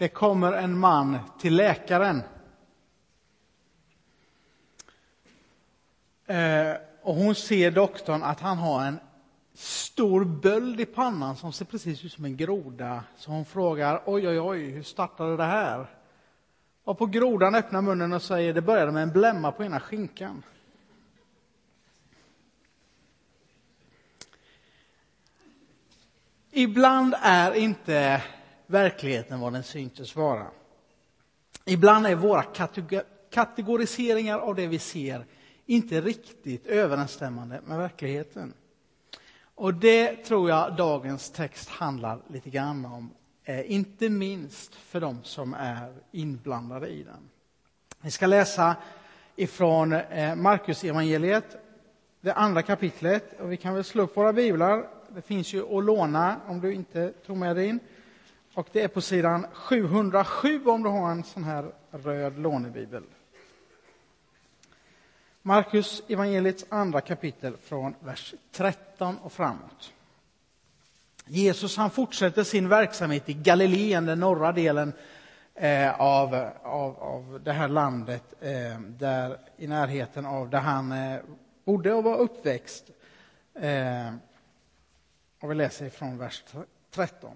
Det kommer en man till läkaren. Eh, och hon ser doktorn att han har en stor böld i pannan som ser precis ut som en groda. Så hon frågar, oj, oj, oj, hur startade det här? Och på grodan öppnar munnen och säger, det började med en blämma på ena skinkan. Ibland är inte verkligheten vad den syntes vara. Ibland är våra kategoriseringar av det vi ser inte riktigt överensstämmande med verkligheten. Och det tror jag dagens text handlar lite grann om, eh, inte minst för de som är inblandade i den. Vi ska läsa ifrån eh, Markus evangeliet, det andra kapitlet. Och vi kan väl slå upp våra biblar. Det finns ju att låna om du inte tog med din. Och det är på sidan 707 om du har en sån här röd lånebibel. Markus evangeliets andra kapitel från vers 13 och framåt. Jesus han fortsätter sin verksamhet i Galileen, den norra delen eh, av, av, av det här landet, eh, där, i närheten av där han eh, bodde och var uppväxt. Eh, och vi läser ifrån vers 13.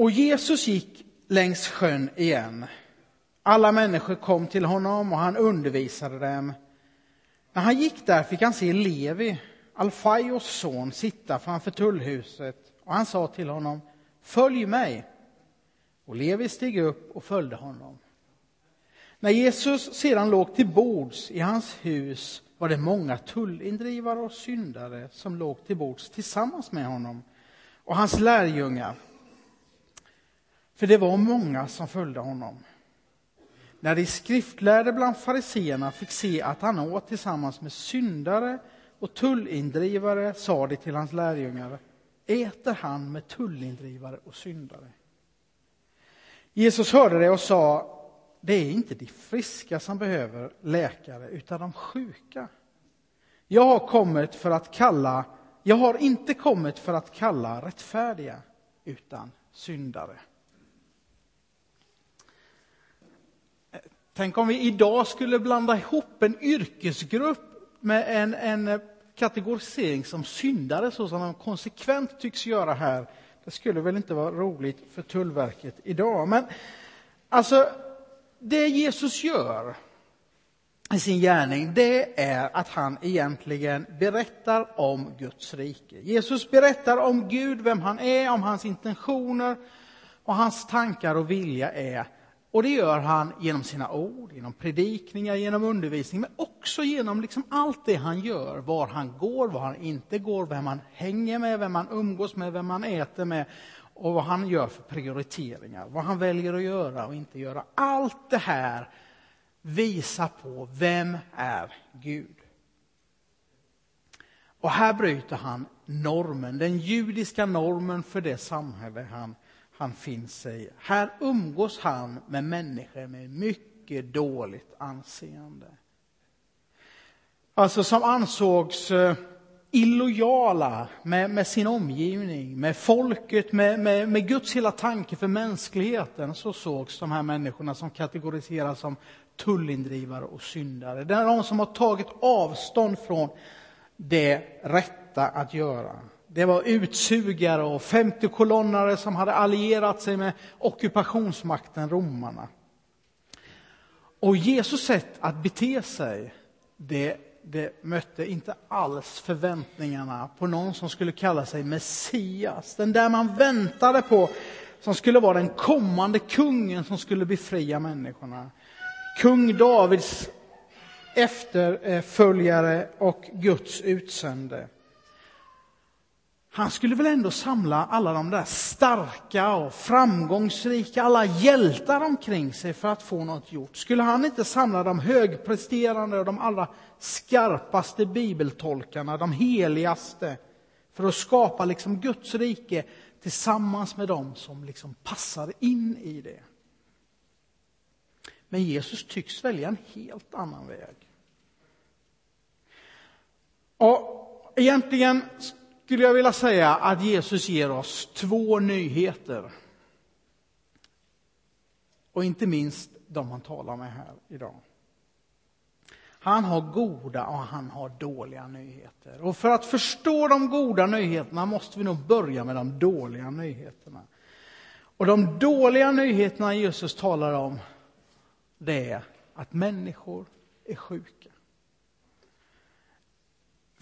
Och Jesus gick längs sjön igen alla människor kom till honom och han undervisade dem. När han gick där fick han se Levi, Alfaios son, sitta framför tullhuset och han sa till honom, följ mig. Och Levi steg upp och följde honom. När Jesus sedan låg till bords i hans hus var det många tullindrivare och syndare som låg till bords tillsammans med honom och hans lärjungar. För det var många som följde honom. När de skriftlärde bland fariseerna fick se att han åt tillsammans med syndare och tullindrivare sa de till hans lärjungar, äter han med tullindrivare och syndare? Jesus hörde det och sa, det är inte de friska som behöver läkare, utan de sjuka. Jag har kommit för att kalla, jag har inte kommit för att kalla rättfärdiga, utan syndare. Tänk om vi idag skulle blanda ihop en yrkesgrupp med en, en kategorisering som syndare, så som de konsekvent tycks göra här. Det skulle väl inte vara roligt för Tullverket idag. Men alltså, det Jesus gör i sin gärning, det är att han egentligen berättar om Guds rike. Jesus berättar om Gud, vem han är, om hans intentioner och hans tankar och vilja är och det gör han genom sina ord, genom predikningar, genom undervisning, men också genom liksom allt det han gör. Var han går, var han inte går, vem han hänger med, vem han umgås med, vem han äter med och vad han gör för prioriteringar. Vad han väljer att göra och inte göra. Allt det här visar på vem är Gud. Och här bryter han normen, den judiska normen för det samhälle han han finns i. Här umgås han med människor med mycket dåligt anseende. Alltså som ansågs eh, illojala med, med sin omgivning, med folket, med, med, med Guds hela tanke för mänskligheten. Så sågs de här människorna som kategoriseras som tullindrivare och syndare. Det är de som har tagit avstånd från det rätta att göra. Det var utsugare och 50-kolonnare som hade allierat sig med ockupationsmakten romarna. Och Jesus sätt att bete sig, det, det mötte inte alls förväntningarna på någon som skulle kalla sig Messias. Den där man väntade på, som skulle vara den kommande kungen som skulle befria människorna. Kung Davids efterföljare och Guds utsände han skulle väl ändå samla alla de där starka och framgångsrika, alla hjältar omkring sig för att få något gjort. Skulle han inte samla de högpresterande och de allra skarpaste bibeltolkarna, de heligaste, för att skapa liksom Guds rike tillsammans med dem som liksom passar in i det? Men Jesus tycks välja en helt annan väg. Och egentligen skulle jag vilja säga att Jesus ger oss två nyheter och inte minst de han talar med här idag. Han har goda och han har dåliga nyheter. Och för att förstå de goda nyheterna måste vi nog börja med de dåliga nyheterna. Och de dåliga nyheterna Jesus talar om, det är att människor är sjuka.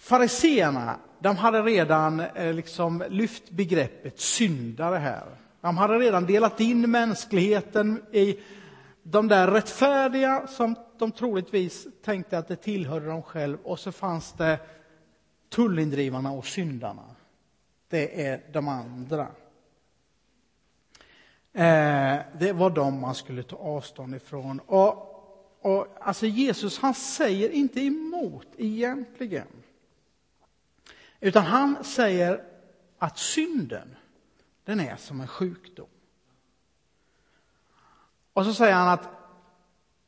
Fariseerna, de hade redan eh, liksom lyft begreppet syndare här. De hade redan delat in mänskligheten i de där rättfärdiga som de troligtvis tänkte att det tillhörde dem själv och så fanns det tullindrivarna och syndarna. Det är de andra. Eh, det var de man skulle ta avstånd ifrån. Och, och, alltså Jesus han säger inte emot egentligen. Utan han säger att synden, den är som en sjukdom. Och så säger han att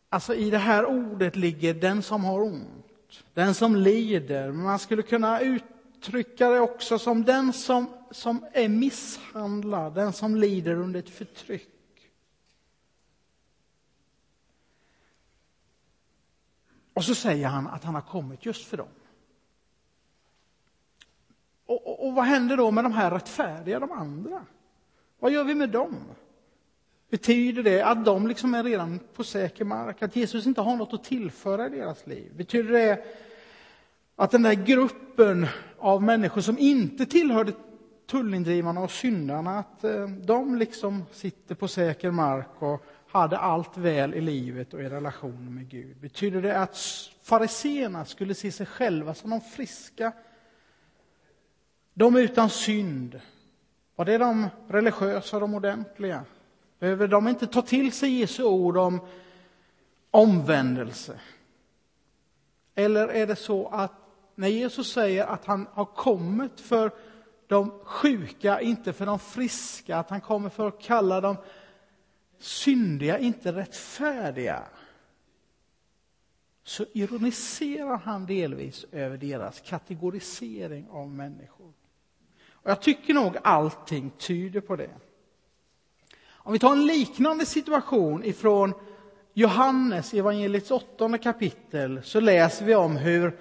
alltså i det här ordet ligger den som har ont, den som lider. Man skulle kunna uttrycka det också som den som, som är misshandlad, den som lider under ett förtryck. Och så säger han att han har kommit just för dem. Och, och, vad händer då med de här rättfärdiga, de andra? Vad gör vi med dem? Betyder det att de liksom är redan på säker mark, att Jesus inte har något att tillföra i deras liv? Betyder det att den där gruppen av människor som inte tillhörde tullindrivarna och syndarna, att eh, de liksom sitter på säker mark och hade allt väl i livet och i relation med Gud? Betyder det att fariseerna skulle se sig själva som de friska, de utan synd? Var det de religiösa, och de ordentliga? Behöver de inte ta till sig Jesu ord om omvändelse? Eller är det så att när Jesus säger att han har kommit för de sjuka, inte för de friska, att han kommer för att kalla dem syndiga, inte rättfärdiga, så ironiserar han delvis över deras kategorisering av människor. Och jag tycker nog allting tyder på det. Om vi tar en liknande situation ifrån Johannes, evangeliets åttonde kapitel, så läser vi om hur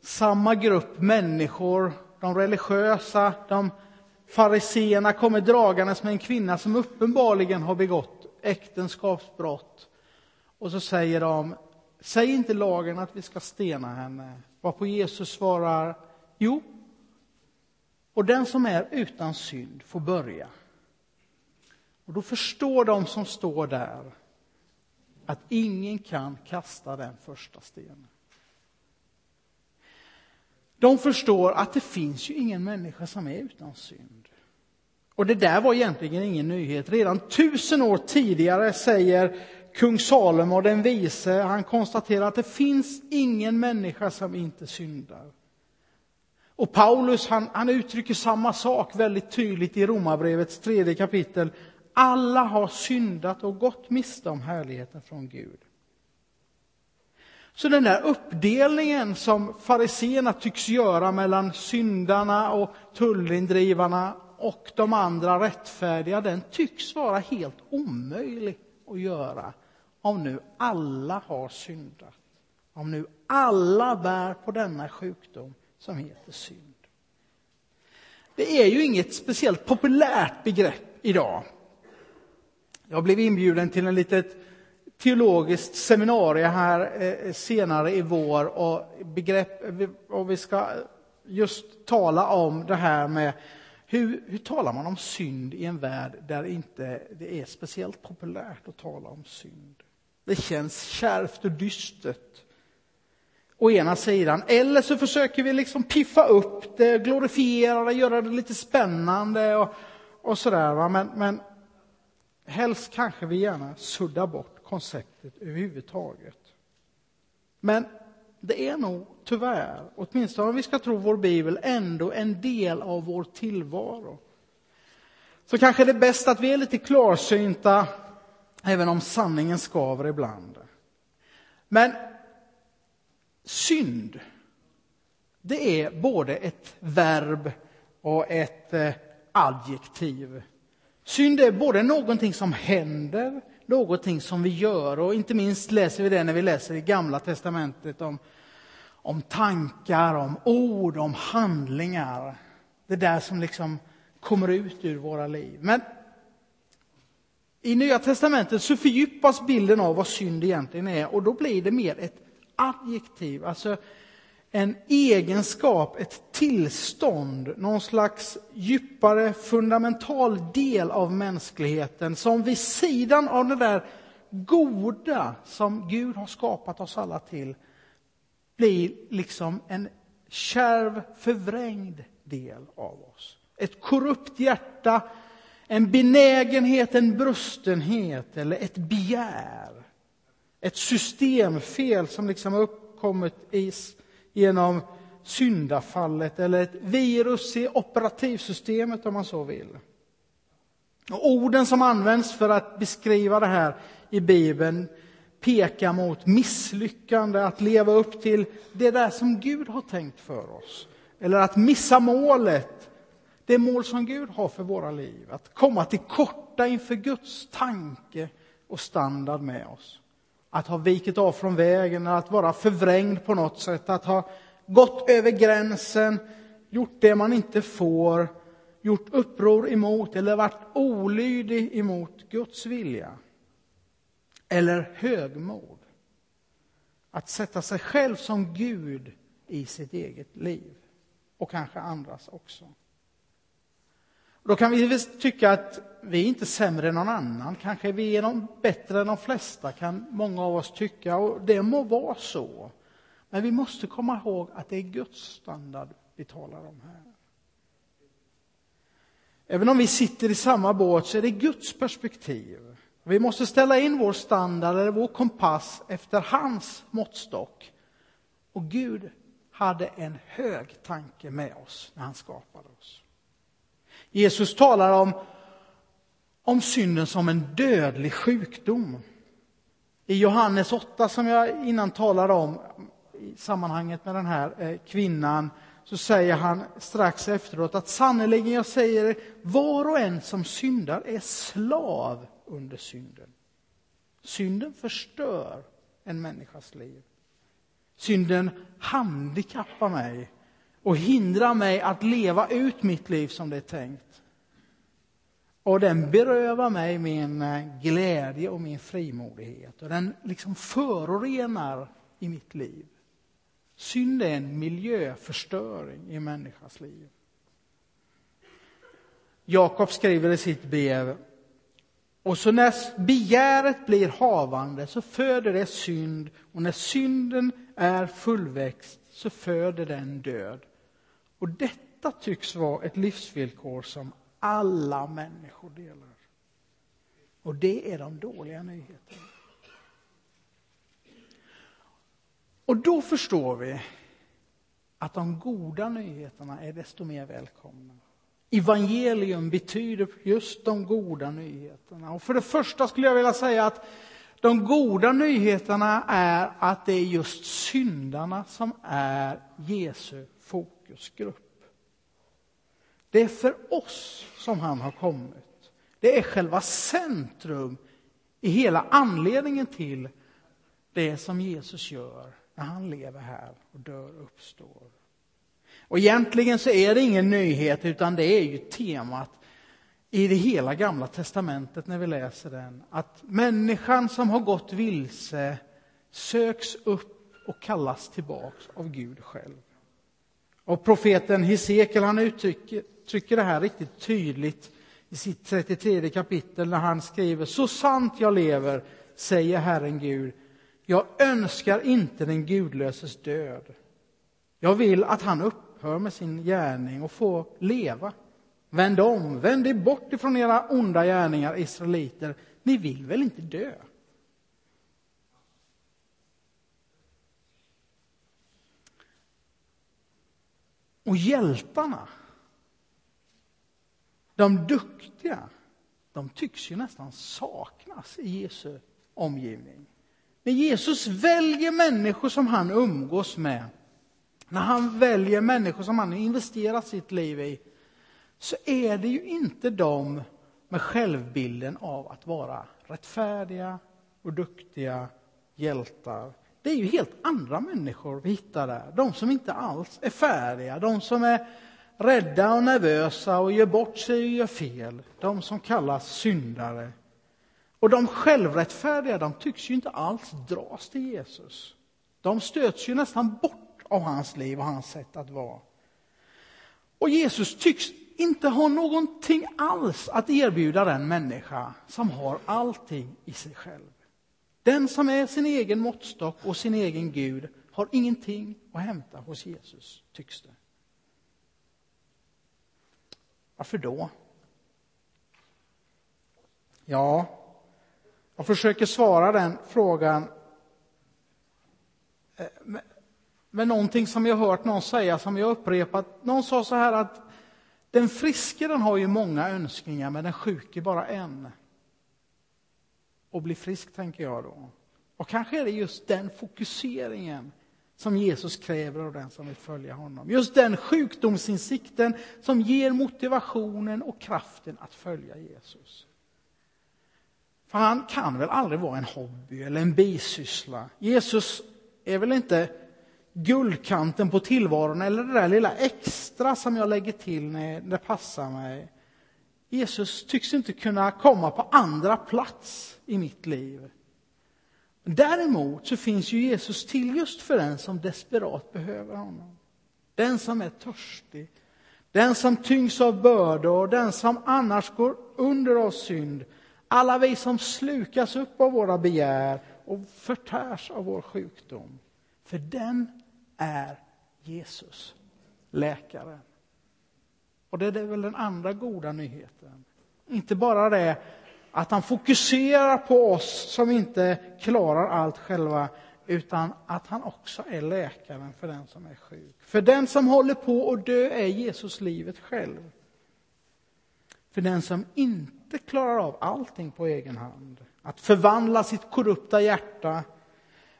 samma grupp människor, de religiösa, de fariseerna kommer dragandes med en kvinna som uppenbarligen har begått äktenskapsbrott. Och så säger de, säg inte lagen att vi ska stena henne. Varpå Jesus svarar, jo, och den som är utan synd får börja. Och då förstår de som står där att ingen kan kasta den första stenen. De förstår att det finns ju ingen människa som är utan synd. Och det där var egentligen ingen nyhet. Redan tusen år tidigare säger kung Salomo den vise, han konstaterar att det finns ingen människa som inte syndar. Och Paulus han, han uttrycker samma sak väldigt tydligt i Romarbrevets tredje kapitel. Alla har syndat och gått miste om härligheten från Gud. Så den där uppdelningen som fariseerna tycks göra mellan syndarna och tullindrivarna och de andra rättfärdiga, den tycks vara helt omöjlig att göra om nu alla har syndat. Om nu alla bär på denna sjukdom som heter synd. Det är ju inget speciellt populärt begrepp idag. Jag blev inbjuden till en litet teologiskt seminarium här eh, senare i vår och, begrepp, och vi ska just tala om det här med hur, hur talar man om synd i en värld där inte det är speciellt populärt att tala om synd. Det känns kärvt och dystert å ena sidan. Eller så försöker vi liksom piffa upp det, glorifiera det, göra det lite spännande och, och sådär. Men, men helst kanske vi gärna suddar bort konceptet överhuvudtaget. Men det är nog tyvärr, åtminstone om vi ska tro vår bibel, ändå en del av vår tillvaro. Så kanske det är bäst att vi är lite klarsynta, även om sanningen skaver ibland. Men synd, det är både ett verb och ett eh, adjektiv. Synd är både någonting som händer, någonting som vi gör. Och inte minst läser vi det när vi läser i Gamla testamentet om, om tankar, om ord, om handlingar. Det där som liksom kommer ut ur våra liv. Men i Nya testamentet så fördjupas bilden av vad synd egentligen är och då blir det mer ett adjektiv, alltså en egenskap, ett tillstånd, någon slags djupare fundamental del av mänskligheten som vid sidan av det där goda som Gud har skapat oss alla till blir liksom en kärv, förvrängd del av oss. Ett korrupt hjärta, en benägenhet, en brustenhet eller ett begär. Ett systemfel som liksom har uppkommit i genom syndafallet eller ett virus i operativsystemet om man så vill. Och orden som används för att beskriva det här i Bibeln pekar mot misslyckande, att leva upp till det där som Gud har tänkt för oss. Eller att missa målet, det mål som Gud har för våra liv. Att komma till korta inför Guds tanke och standard med oss att ha vikit av från vägen, att vara förvrängd på något sätt, att ha gått över gränsen, gjort det man inte får, gjort uppror emot eller varit olydig emot Guds vilja. Eller högmod. Att sätta sig själv som Gud i sitt eget liv och kanske andras också. Då kan vi tycka att vi är inte sämre än någon annan. Kanske vi är någon bättre än de flesta, kan många av oss tycka. Och det må vara så. Men vi måste komma ihåg att det är Guds standard vi talar om här. Även om vi sitter i samma båt så är det Guds perspektiv. Vi måste ställa in vår standard eller vår kompass efter hans måttstock. Och Gud hade en hög tanke med oss när han skapade oss. Jesus talar om, om synden som en dödlig sjukdom. I Johannes 8, som jag innan talade om i sammanhanget med den här eh, kvinnan, så säger han strax efteråt att sannerligen, jag säger var och en som syndar är slav under synden. Synden förstör en människas liv. Synden handikappar mig och hindrar mig att leva ut mitt liv som det är tänkt. Och den berövar mig min eh, glädje och min frimodighet. Och den liksom förorenar i mitt liv. Synd är en miljöförstöring i människans liv. Jakob skriver i sitt brev och så när begäret blir havande så föder det synd och när synden är fullväxt så föder den död. Och detta tycks vara ett livsvillkor som alla människor delar. Och det är de dåliga nyheterna. Och då förstår vi att de goda nyheterna är desto mer välkomna. Evangelium betyder just de goda nyheterna. Och för det första skulle jag vilja säga att de goda nyheterna är att det är just syndarna som är Jesu fokusgrupp. Det är för oss som han har kommit. Det är själva centrum i hela anledningen till det som Jesus gör när han lever här och dör och uppstår. Och egentligen så är det ingen nyhet utan det är ju temat i det hela gamla testamentet när vi läser den. Att människan som har gått vilse söks upp och kallas tillbaks av Gud själv. Och profeten Hesekiel han uttrycker, uttrycker det här riktigt tydligt i sitt 33 kapitel när han skriver Så sant jag lever, säger Herren Gud, jag önskar inte den gudlöses död. Jag vill att han upphör med sin gärning och får leva. Vänd om, vänd er bort ifrån era onda gärningar, israeliter. Ni vill väl inte dö? Och hjältarna, de duktiga, de tycks ju nästan saknas i Jesu omgivning. När Jesus väljer människor som han umgås med, när han väljer människor som han investerat sitt liv i, så är det ju inte de med självbilden av att vara rättfärdiga och duktiga hjältar. Det är ju helt andra människor vi hittar där. De som inte alls är färdiga, de som är rädda och nervösa och gör bort sig och gör fel. De som kallas syndare. Och de självrättfärdiga, de tycks ju inte alls dras till Jesus. De stöts ju nästan bort av hans liv och hans sätt att vara. Och Jesus tycks inte ha någonting alls att erbjuda den människa som har allting i sig själv. Den som är sin egen måttstock och sin egen Gud har ingenting att hämta hos Jesus, tycks det. Varför då? Ja, jag försöker svara den frågan eh, med, med någonting som jag hört någon säga, som jag upprepat. Någon sa så här att den friske den har ju många önskningar, men den sjuke bara en. Och bli frisk, tänker jag då. Och kanske är det just den fokuseringen som Jesus kräver av den som vill följa honom. Just den sjukdomsinsikten som ger motivationen och kraften att följa Jesus. För han kan väl aldrig vara en hobby eller en bisyssla. Jesus är väl inte guldkanten på tillvaron eller det där lilla extra som jag lägger till när det passar mig. Jesus tycks inte kunna komma på andra plats i mitt liv. Däremot så finns ju Jesus till just för den som desperat behöver honom. Den som är törstig, den som tyngs av bördor, den som annars går under av synd. Alla vi som slukas upp av våra begär och förtärs av vår sjukdom. För den är Jesus, läkaren. Och det är väl den andra goda nyheten. Inte bara det att han fokuserar på oss som inte klarar allt själva, utan att han också är läkaren för den som är sjuk. För den som håller på att dö är Jesus livet själv. För den som inte klarar av allting på egen hand, att förvandla sitt korrupta hjärta,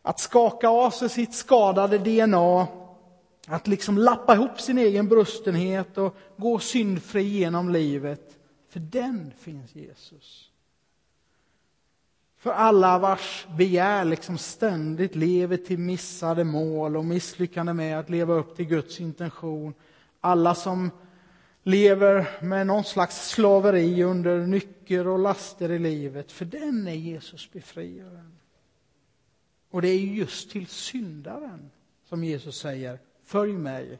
att skaka av sig sitt skadade DNA, att liksom lappa ihop sin egen brustenhet och gå syndfri genom livet. För den finns Jesus. För alla vars begär liksom ständigt lever till missade mål och misslyckande med att leva upp till Guds intention. Alla som lever med någon slags slaveri under nycker och laster i livet. För den är Jesus befriaren. Och det är just till syndaren som Jesus säger, följ mig.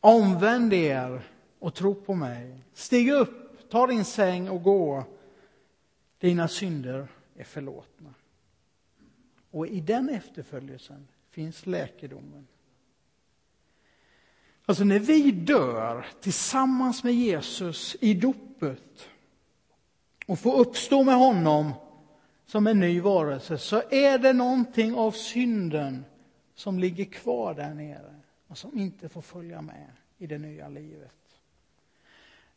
Omvänd er och tro på mig. Stig upp, ta din säng och gå. Dina synder är förlåtna. Och i den efterföljelsen finns läkedomen. Alltså när vi dör tillsammans med Jesus i dopet och får uppstå med honom som en ny varelse så är det någonting av synden som ligger kvar där nere och som inte får följa med i det nya livet.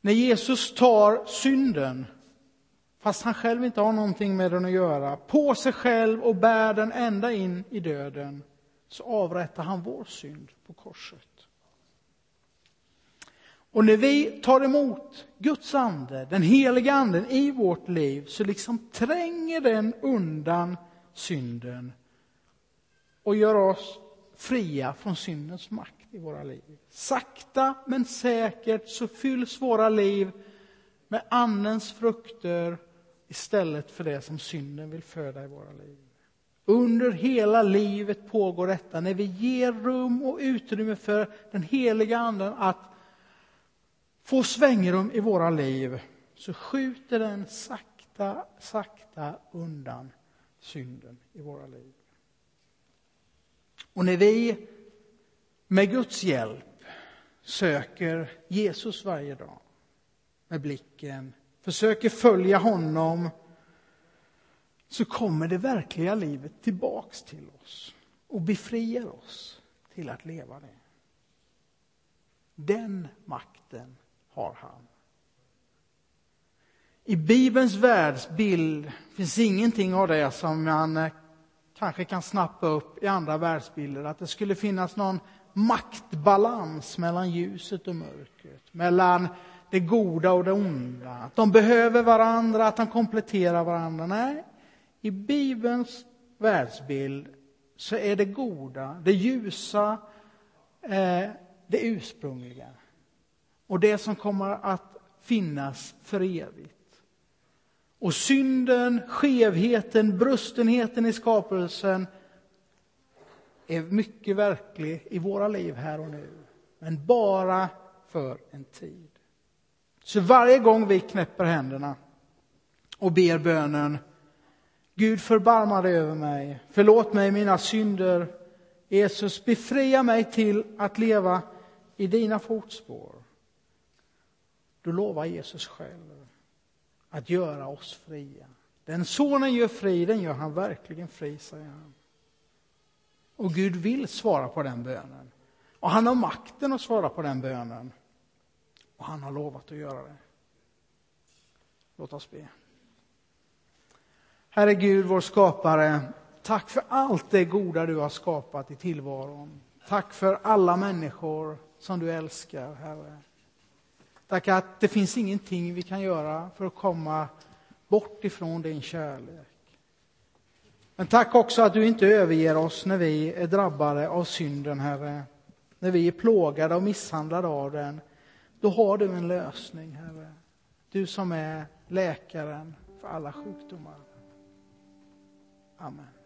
När Jesus tar synden fast han själv inte har någonting med den att göra, på sig själv och bär den ända in i döden, så avrättar han vår synd på korset. Och när vi tar emot Guds ande, den heliga anden i vårt liv, så liksom tränger den undan synden och gör oss fria från syndens makt i våra liv. Sakta men säkert så fylls våra liv med Andens frukter istället för det som synden vill föda i våra liv. Under hela livet pågår detta, när vi ger rum och utrymme för den heliga Anden att få svängrum i våra liv, så skjuter den sakta, sakta undan synden i våra liv. Och när vi med Guds hjälp söker Jesus varje dag med blicken försöker följa honom så kommer det verkliga livet tillbaks till oss och befriar oss till att leva det. Den makten har han. I Bibelns världsbild finns ingenting av det som man kanske kan snappa upp i andra världsbilder. Att det skulle finnas någon maktbalans mellan ljuset och mörkret. Mellan det goda och det onda, att de behöver varandra, att de kompletterar varandra. Nej, i Bibelns världsbild så är det goda, det ljusa, eh, det ursprungliga. Och det som kommer att finnas för evigt. Och synden, skevheten, brustenheten i skapelsen är mycket verklig i våra liv här och nu. Men bara för en tid. Så varje gång vi knäpper händerna och ber bönen Gud förbarma dig över mig, förlåt mig mina synder. Jesus, befria mig till att leva i dina fotspår. Då lovar Jesus själv att göra oss fria. Den sonen gör fri, den gör han verkligen fri, säger han. Och Gud vill svara på den bönen. Och han har makten att svara på den bönen. Och han har lovat att göra det. Låt oss be. Herre Gud, vår skapare, tack för allt det goda du har skapat i tillvaron. Tack för alla människor som du älskar, Herre. Tack att det finns ingenting vi kan göra för att komma bort ifrån din kärlek. Men tack också att du inte överger oss när vi är drabbade av synden, Herre. När vi är plågade och misshandlade av den. Då har du en lösning, Herre. Du som är läkaren för alla sjukdomar. Amen.